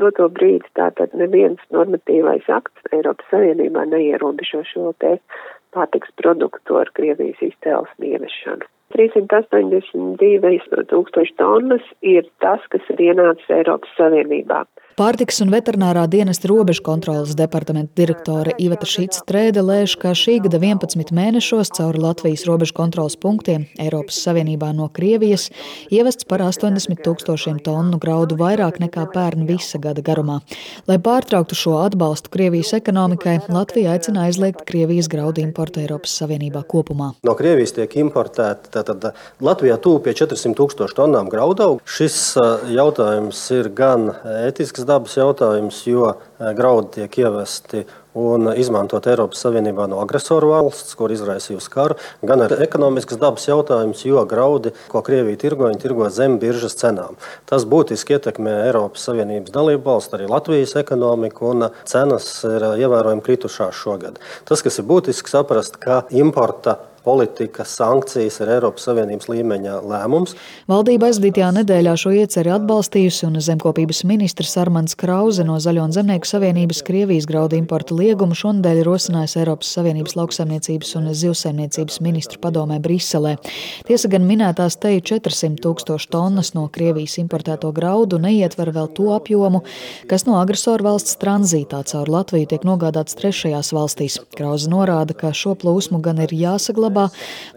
doto brīdi tātad neviens normatīvais akts Eiropas Savienībā neierobežo šo te pārtiks produktu ar Krievijas izcēlesmi ieviešanu. 382 tūkstoši tonnas ir tas, kas ir ienācis Eiropas Savienībā. Pārtikas un veterinārā dienesta robežu kontrolas departamenta direktore Iveta Šīts Trēde lēš, ka šī gada 11 mēnešos cauri Latvijas robežu kontrolas punktiem Eiropas Savienībā no Krievijas ievests par 80 tūkstošiem tonu graudu vairāk nekā pērn visa gada garumā. Lai pārtrauktu šo atbalstu Krievijas ekonomikai, Latvija aicina aizliegt Krievijas graudu importu Eiropas Savienībā kopumā. No Krievijas tiek importēta Tātad Latvijā tuvu pie 400 tūkstošu tonnām graudaugu. Šis jautājums ir gan ētisks dabas jautājums, jo graudi tiek ievesti un izmantot Eiropas Savienībā no agresoru valsts, kur izraisījusi karu, gan ar ekonomiskas dabas jautājums, jo graudi, ko Krievija tirgo, viņi tirgo zem biržas cenām. Tas būtiski ietekmē Eiropas Savienības dalību valsts, arī Latvijas ekonomiku, un cenas ir ievērojami kritušās šogad. Tas, kas ir būtiski saprast, ka importa politika, sankcijas ir Eiropas Savienības līmeņa lēmums. Valdība aizdītajā nedēļā šo ieceri atbalstījusi, un zemkopības ministrs Armands Krause no Zaļo un Zemnieku Savienības Krievijas graudu importa liegumu šonadēļ rosinājis Eiropas Savienības lauksaimniecības un zivsaimniecības ministru padomē Briselē. Tiesa gan minētās teju 400 tūkstošu tonnas no Krievijas importēto graudu neietver vēl to apjomu, kas no agresoru valsts tranzītā caur Latviju tiek nogādāts trešajās valstīs. Krause norāda, ka šo plūsmu gan ir jāsaglabā, darbā,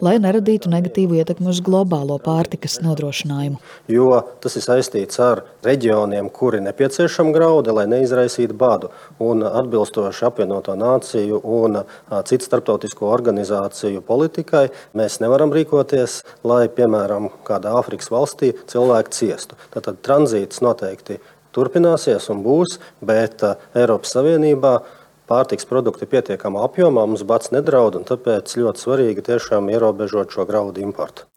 lai neradītu negatīvu ietekmi uz globālo pārtikas nodrošinājumu. Jo tas ir saistīts ar reģioniem, kuri nepieciešama grauda, lai neizraisītu badu. Un atbilstoši apvienoto nāciju un citu starptautisko organizāciju politikai, mēs nevaram rīkoties, lai, piemēram, kādā Āfrikas valstī cilvēki ciestu. Tātad tranzīts noteikti turpināsies un būs, bet Eiropas Savienībā pārtiks produkti pietiekamā apjomā, mums bats nedraud, un tāpēc ļoti svarīgi tiešām ierobežot šo graudu importu.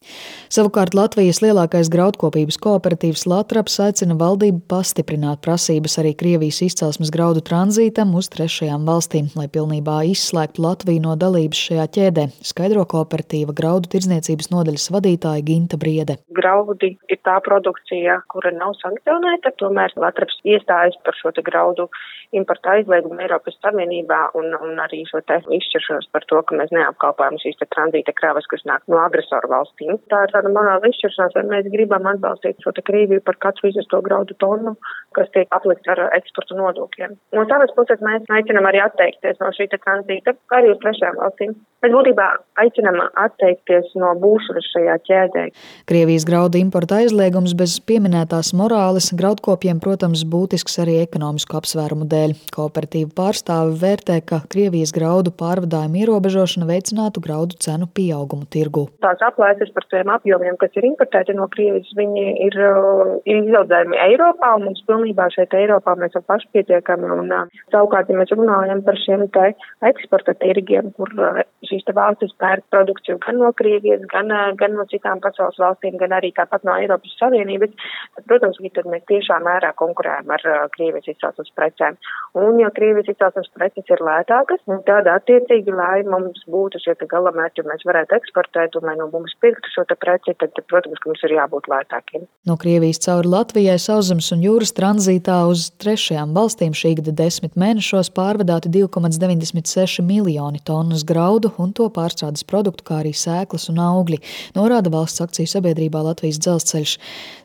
Savukārt Latvijas lielākais graudkopības kooperatīvs Latraps aicina valdību pastiprināt prasības arī Krievijas izcelsmes graudu tranzītam uz trešajām valstīm, lai pilnībā izslēgtu Latviju no dalības šajā ķēdē, skaidro kooperatīva graudu tirdzniecības nodaļas vadītāja Ginta Briede. Graudi ir tā produkcija, kura nav sankcionēta, tomēr Latraps iestājas par šo graudu importa aizliegumu Eiropas Savienībā un, un arī šo te izšķiršanos par to, ka mēs neapkalpojam šīs tranzīta kravas, kas nāk no agresoru valstīm. Tā ir tāda morāla izšķiršanās, vai mēs gribam atbalstīt šo Krieviju par katru izvesto graudu tonu, kas tiek aplikts ar eksporta nodokļiem. No savas puses mēs aicinam arī atteikties no šī te tranzīta, kā arī uz trešajām valstīm. Mēs būtībā aicinām atteikties no būšanas šajā ķēdē. Krievijas graudu importa aizliegums bez pieminētās morāles graudkopiem, protams, būtisks arī ekonomisku apsvērumu dēļ. Kooperatīva pārstāve vērtē, ka Krievijas graudu pārvadājuma ierobežošana veicinātu graudu cenu pieaugumu tirgu. Tās aplēses par tiem apjomiem, kas ir importēti no Krievijas, viņi ir, uh, ir izaudzējumi Eiropā, un mums pilnībā šeit Eiropā mēs esam pašpietiekami. Un, uh, savukārt, ja mēs runājam par šiem te eksporta tirgiem, kur uh, šīs te valstis pērk produkciju gan no Krievijas, gan, gan no citām pasaules valstīm, gan arī tāpat no Eiropas Savienības, tad, protams, tad mēs tiešām mērā konkurējam ar Krievijas izcelsmes precēm. Un, ja Krievijas izcelsmes preces ir lētākas, tad attiecīgi, lai mums būtu šie galamērķi, mēs varētu eksportēt, un lai no mums pirktu šo preci, tad, protams, mums ir jābūt lētākiem. No Krievijas cauri Latvijai sauszemes un jūras tranzītā uz trešajām valstīm šī gada desmit mēnešos pārvadāti 2,96 miljoni tonnas graudu un to pārstrādes produktu, kā arī sēklas un augļi, norāda valsts akciju sabiedrībā Latvijas dzelzceļš.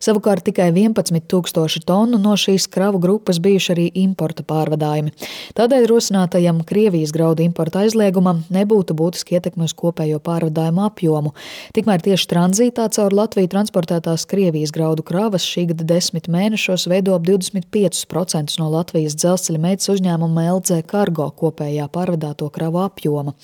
Savukārt tikai 11 tūkstoši tonu no šīs kravu grupas bijuši arī importa pārvadājumi. Tādēļ rosinātajam Krievijas graudu importa aizliegumam nebūtu būtiski ietekme uz kopējo pārvadājumu apjomu. Tikmēr tieši tranzītā caur Latviju transportētās Krievijas graudu kravas šī gada desmit mēnešos veido ap 25% no Latvijas dzelzceļa meitas uzņēmuma LC Cargo kopējā pārvadāto kravu apjoma.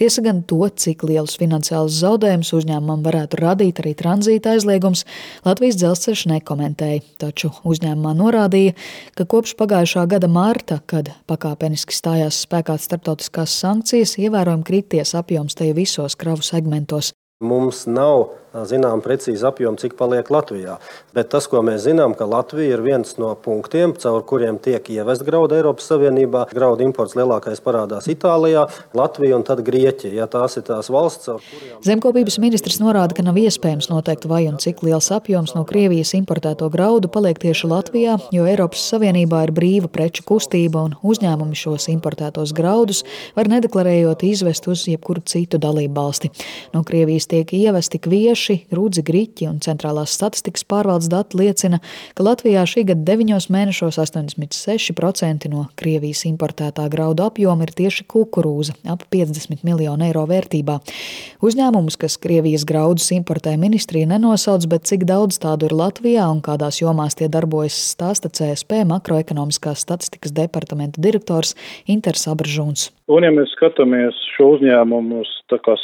Tiesa gan to, cik lielus finansiālus zaudējumus uzņēmumam varētu radīt arī tranzīta aizliegums, Latvijas dzelzceļš nekomentēja, taču uzņēmumā norādīja, ka kopš pagājušā gada marta, kad pakāpeniski stājās spēkā starptautiskās sankcijas, ievērojami krities apjoms te visos kravu segmentos. Mums nav zinām precīzi apjomu, cik paliek Latvijā. Bet tas, ko mēs zinām, ka Latvija ir viens no punktiem, caur kuriem tiek ievest graudu Eiropas Savienībā. Graudu imports lielākais parādās Itālijā, Latvija un tad Grieķija. Ja tās ir tās valsts, caur kurām. Zemkopības ministrs norāda, ka nav iespējams noteikt, vai un cik liels apjoms no Krievijas importēto graudu paliek tieši Latvijā, jo Eiropas Savienībā ir brīva preču kustība un uzņēmumi šos importētos graudus var nedeklarējot izvest uz jebkuru citu dalību valsti. No Krievijas tiek ievesti kvieši, rudzi, griķi un centrālās statistikas pārvaldes dati liecina, ka Latvijā šī gada 9 mēnešos 86% no Krievijas importētā graudu apjoma ir tieši kukurūza - ap 50 miljonu eiro vērtībā. Uzņēmumus, kas Krievijas graudus importē, ministrija nenosauc, bet cik daudz tādu ir Latvijā un kādās jomās tie darbojas, stāsta CSP makroekonomiskās statistikas departamenta direktors Inters Abržūns. Un, ja mēs skatāmies šo uzņēmumu uz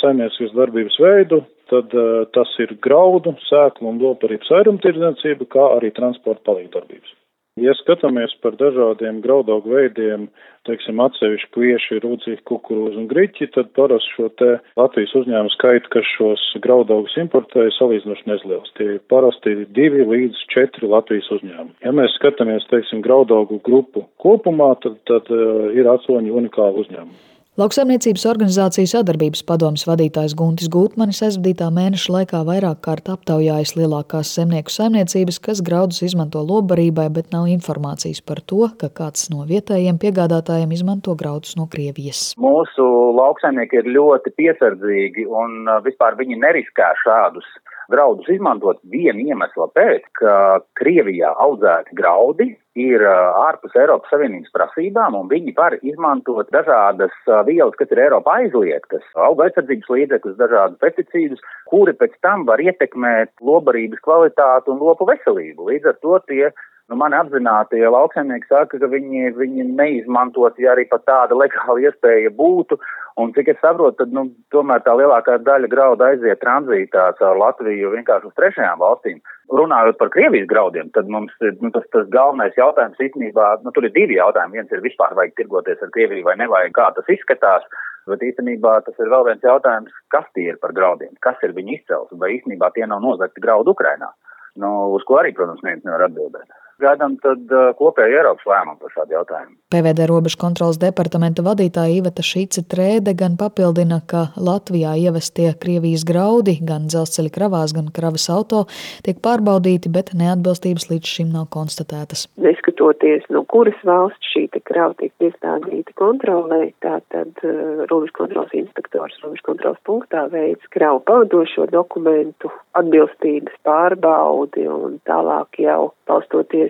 saimniecības darbības veidu, tad uh, tas ir graudu, sēklu un loparības vairumtirdzniecība, kā arī transporta palīgdarbības. Ja skatāmies par dažādiem graudaugu veidiem, teiksim, atsevišķi kvieši, rūdzīgi, kukurūzi un griķi, tad parasti šo te Latvijas uzņēmumu skaitu, kas šos graudaugus importē, salīdzinoši nezliels. Tie parasti ir divi līdz četri Latvijas uzņēmumi. Ja mēs skatāmies, teiksim, graudaugu grupu kopumā, tad, tad uh, ir astoņi unikāli uzņēmumi. Lauksaimniecības organizācijas sadarbības padomas vadītājs Guntis Gūtmanis aizvadītā mēneša laikā vairāk kārt aptaujājis lielākās zemnieku saimniecības, kas graudus izmanto lobarībai, bet nav informācijas par to, ka kāds no vietējiem piegādātājiem izmanto graudus no Krievijas. Mūsu lauksaimnieki ir ļoti piesardzīgi un uh, vispār viņi neriskē šādus graudus izmantot viena iemesla pēc, ka Krievijā audzēti graudi ir ārpus Eiropas Savienības prasībām, un viņi var izmantot dažādas vielas, kas ir Eiropā aizliegtas, auga aizsardzības līdzekļus, dažādus pesticīdus, kuri pēc tam var ietekmēt lobarības kvalitāti un lopu veselību. Līdz ar to tie Nu, man apzināti, ja lauksaimnieki saka, ka viņi, viņi neizmantot, ja arī pat tāda legāla iespēja būtu, un cik es saprotu, tad, nu, tomēr tā lielākā daļa grauda aiziet tranzītā caur Latviju vienkārši uz trešajām valstīm. Runājot par Krievijas graudiem, tad mums nu, tas, tas galvenais jautājums īstenībā, nu, tur ir divi jautājumi. Viens ir vispār vajag tirgoties ar Krieviju vai nevajag, kā tas izskatās, bet īstenībā tas ir vēl viens jautājums, kas tie ir par graudiem, kas ir viņu izcels, vai īstenībā tie nav nozagti graudu Ukrainā, nu, uz ko arī, protams, neviens nevar atbildēt. Gaidām tad uh, kopēju Eiropas lēmumu par šādu jautājumu. PVD robežu kontrolas departamenta vadītāja Iveta Šīce Trēde gan papildina, ka Latvijā ievestie Krievijas graudi gan dzelzceļa kravās, gan kravas auto tiek pārbaudīti, bet neatbilstības līdz šim nav konstatētas. Neskatoties, no kuras valsts šī krava tiek piestādīta kontrolē, tātad uh, robežu kontrolas inspektors robežu kontrolas punktā veids kravu pavadošo dokumentu atbilstības pārbaudi un tālāk jau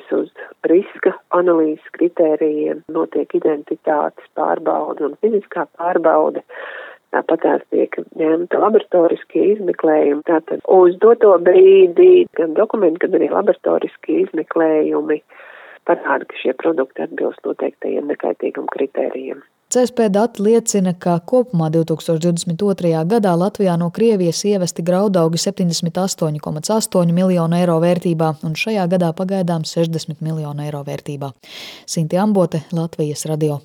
balstoties uz riska analīzes kritērijiem, notiek identitātes pārbauda un fiziskā pārbauda. Tāpat tās tiek ņemta laboratoriskie izmeklējumi. Tātad uz doto brīdi gan dokumenti, gan arī laboratoriskie izmeklējumi parāda, ka šie produkti atbilst noteiktajiem nekaitīguma kritērijiem. CSP dati liecina, ka kopumā 2022. gadā Latvijā no Krievijas ievesti graudaugi 78,8 miljonu eiro vērtībā, un šajā gadā pagaidām 60 miljonu eiro vērtībā. Sinti Ambote, Latvijas radio.